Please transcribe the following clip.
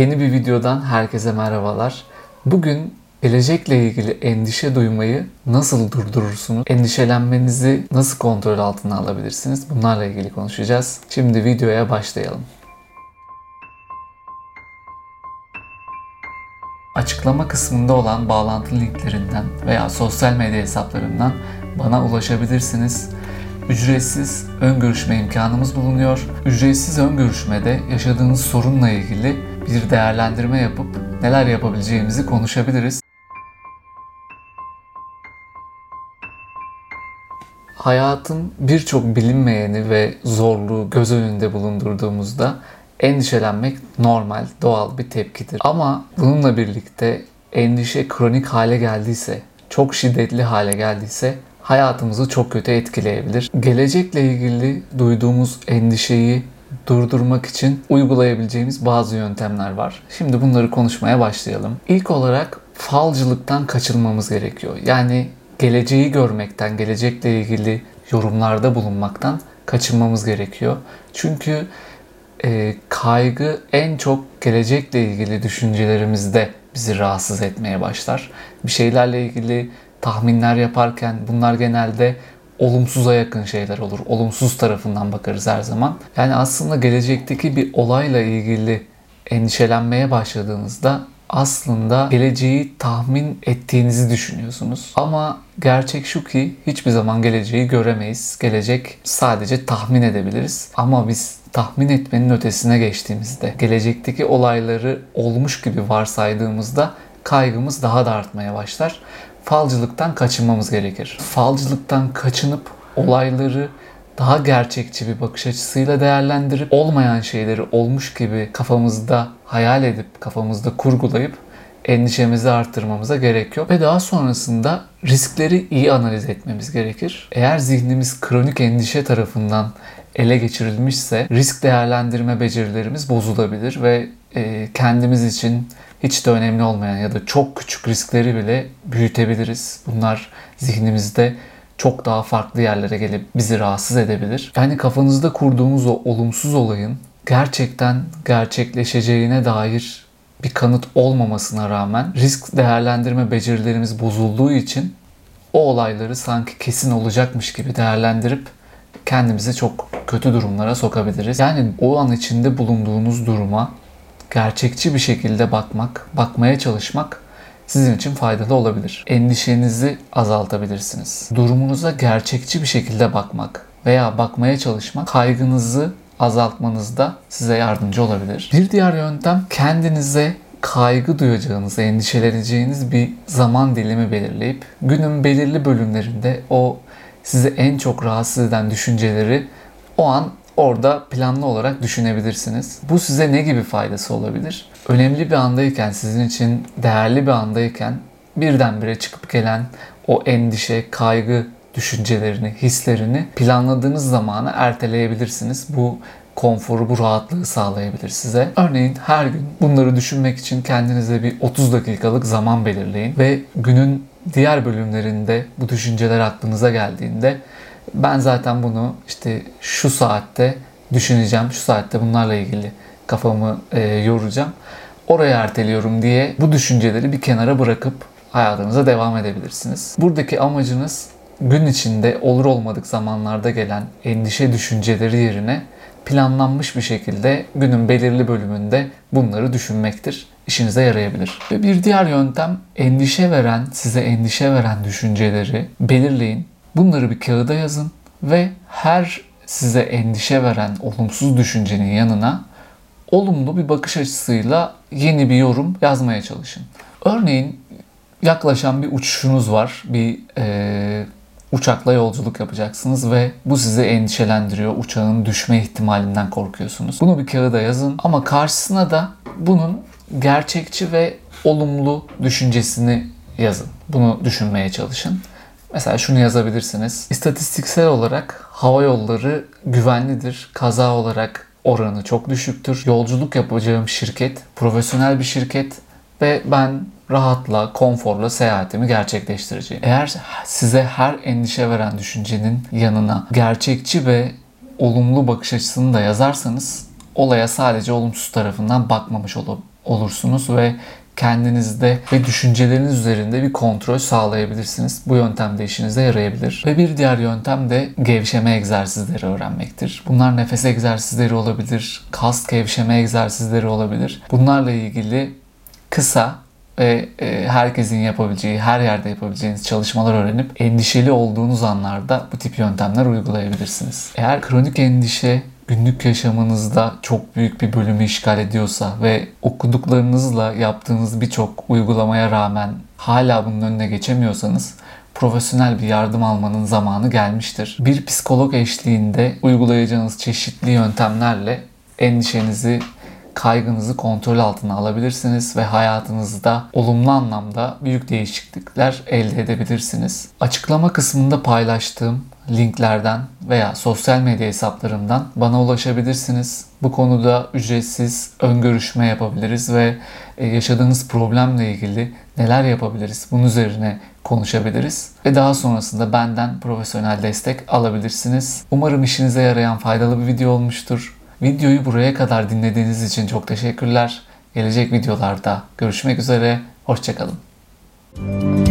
Yeni bir videodan herkese merhabalar. Bugün gelecekle ilgili endişe duymayı nasıl durdurursunuz? Endişelenmenizi nasıl kontrol altına alabilirsiniz? Bunlarla ilgili konuşacağız. Şimdi videoya başlayalım. Açıklama kısmında olan bağlantı linklerinden veya sosyal medya hesaplarından bana ulaşabilirsiniz. Ücretsiz ön görüşme imkanımız bulunuyor. Ücretsiz ön görüşmede yaşadığınız sorunla ilgili bir değerlendirme yapıp neler yapabileceğimizi konuşabiliriz. Hayatın birçok bilinmeyeni ve zorluğu göz önünde bulundurduğumuzda endişelenmek normal, doğal bir tepkidir. Ama bununla birlikte endişe kronik hale geldiyse, çok şiddetli hale geldiyse hayatımızı çok kötü etkileyebilir. Gelecekle ilgili duyduğumuz endişeyi durdurmak için uygulayabileceğimiz bazı yöntemler var. Şimdi bunları konuşmaya başlayalım. İlk olarak falcılıktan kaçınmamız gerekiyor. Yani geleceği görmekten, gelecekle ilgili yorumlarda bulunmaktan kaçınmamız gerekiyor. Çünkü e, kaygı en çok gelecekle ilgili düşüncelerimizde bizi rahatsız etmeye başlar. Bir şeylerle ilgili tahminler yaparken bunlar genelde olumsuza yakın şeyler olur. Olumsuz tarafından bakarız her zaman. Yani aslında gelecekteki bir olayla ilgili endişelenmeye başladığınızda aslında geleceği tahmin ettiğinizi düşünüyorsunuz. Ama gerçek şu ki hiçbir zaman geleceği göremeyiz. Gelecek sadece tahmin edebiliriz. Ama biz tahmin etmenin ötesine geçtiğimizde, gelecekteki olayları olmuş gibi varsaydığımızda kaygımız daha da artmaya başlar. Falcılıktan kaçınmamız gerekir. Falcılıktan kaçınıp olayları daha gerçekçi bir bakış açısıyla değerlendirip olmayan şeyleri olmuş gibi kafamızda hayal edip kafamızda kurgulayıp endişemizi arttırmamıza gerek yok. Ve daha sonrasında riskleri iyi analiz etmemiz gerekir. Eğer zihnimiz kronik endişe tarafından ele geçirilmişse risk değerlendirme becerilerimiz bozulabilir ve e, kendimiz için hiç de önemli olmayan ya da çok küçük riskleri bile büyütebiliriz. Bunlar zihnimizde çok daha farklı yerlere gelip bizi rahatsız edebilir. Yani kafanızda kurduğumuz o olumsuz olayın gerçekten gerçekleşeceğine dair bir kanıt olmamasına rağmen risk değerlendirme becerilerimiz bozulduğu için o olayları sanki kesin olacakmış gibi değerlendirip kendimizi çok kötü durumlara sokabiliriz. Yani o an içinde bulunduğunuz duruma gerçekçi bir şekilde bakmak, bakmaya çalışmak sizin için faydalı olabilir. Endişenizi azaltabilirsiniz. Durumunuza gerçekçi bir şekilde bakmak veya bakmaya çalışmak kaygınızı azaltmanızda size yardımcı olabilir. Bir diğer yöntem kendinize kaygı duyacağınız, endişeleneceğiniz bir zaman dilimi belirleyip günün belirli bölümlerinde o sizi en çok rahatsız eden düşünceleri o an orada planlı olarak düşünebilirsiniz. Bu size ne gibi faydası olabilir? Önemli bir andayken, sizin için değerli bir andayken birdenbire çıkıp gelen o endişe, kaygı düşüncelerini, hislerini planladığınız zamana erteleyebilirsiniz. Bu konforu, bu rahatlığı sağlayabilir size. Örneğin her gün bunları düşünmek için kendinize bir 30 dakikalık zaman belirleyin ve günün diğer bölümlerinde bu düşünceler aklınıza geldiğinde ben zaten bunu işte şu saatte düşüneceğim, şu saatte bunlarla ilgili kafamı e, yoracağım. Oraya erteliyorum diye bu düşünceleri bir kenara bırakıp hayatınıza devam edebilirsiniz. Buradaki amacınız gün içinde olur olmadık zamanlarda gelen endişe düşünceleri yerine planlanmış bir şekilde günün belirli bölümünde bunları düşünmektir. İşinize yarayabilir. Ve bir diğer yöntem endişe veren, size endişe veren düşünceleri belirleyin. Bunları bir kağıda yazın ve her size endişe veren olumsuz düşüncenin yanına olumlu bir bakış açısıyla yeni bir yorum yazmaya çalışın. Örneğin yaklaşan bir uçuşunuz var. Bir e, uçakla yolculuk yapacaksınız ve bu sizi endişelendiriyor. Uçağın düşme ihtimalinden korkuyorsunuz. Bunu bir kağıda yazın ama karşısına da bunun gerçekçi ve olumlu düşüncesini yazın. Bunu düşünmeye çalışın. Mesela şunu yazabilirsiniz. İstatistiksel olarak hava yolları güvenlidir. Kaza olarak oranı çok düşüktür. Yolculuk yapacağım şirket profesyonel bir şirket ve ben rahatla, konforla seyahatimi gerçekleştireceğim. Eğer size her endişe veren düşüncenin yanına gerçekçi ve olumlu bakış açısını da yazarsanız olaya sadece olumsuz tarafından bakmamış olursunuz ve kendinizde ve düşünceleriniz üzerinde bir kontrol sağlayabilirsiniz. Bu yöntem de işinize yarayabilir. Ve bir diğer yöntem de gevşeme egzersizleri öğrenmektir. Bunlar nefes egzersizleri olabilir, kas gevşeme egzersizleri olabilir. Bunlarla ilgili kısa ve e, herkesin yapabileceği, her yerde yapabileceğiniz çalışmalar öğrenip endişeli olduğunuz anlarda bu tip yöntemler uygulayabilirsiniz. Eğer kronik endişe günlük yaşamınızda çok büyük bir bölümü işgal ediyorsa ve okuduklarınızla yaptığınız birçok uygulamaya rağmen hala bunun önüne geçemiyorsanız profesyonel bir yardım almanın zamanı gelmiştir. Bir psikolog eşliğinde uygulayacağınız çeşitli yöntemlerle endişenizi kaygınızı kontrol altına alabilirsiniz ve hayatınızda olumlu anlamda büyük değişiklikler elde edebilirsiniz. Açıklama kısmında paylaştığım linklerden veya sosyal medya hesaplarımdan bana ulaşabilirsiniz. Bu konuda ücretsiz ön görüşme yapabiliriz ve e, yaşadığınız problemle ilgili neler yapabiliriz bunun üzerine konuşabiliriz. Ve daha sonrasında benden profesyonel destek alabilirsiniz. Umarım işinize yarayan faydalı bir video olmuştur. Videoyu buraya kadar dinlediğiniz için çok teşekkürler. Gelecek videolarda görüşmek üzere. Hoşçakalın.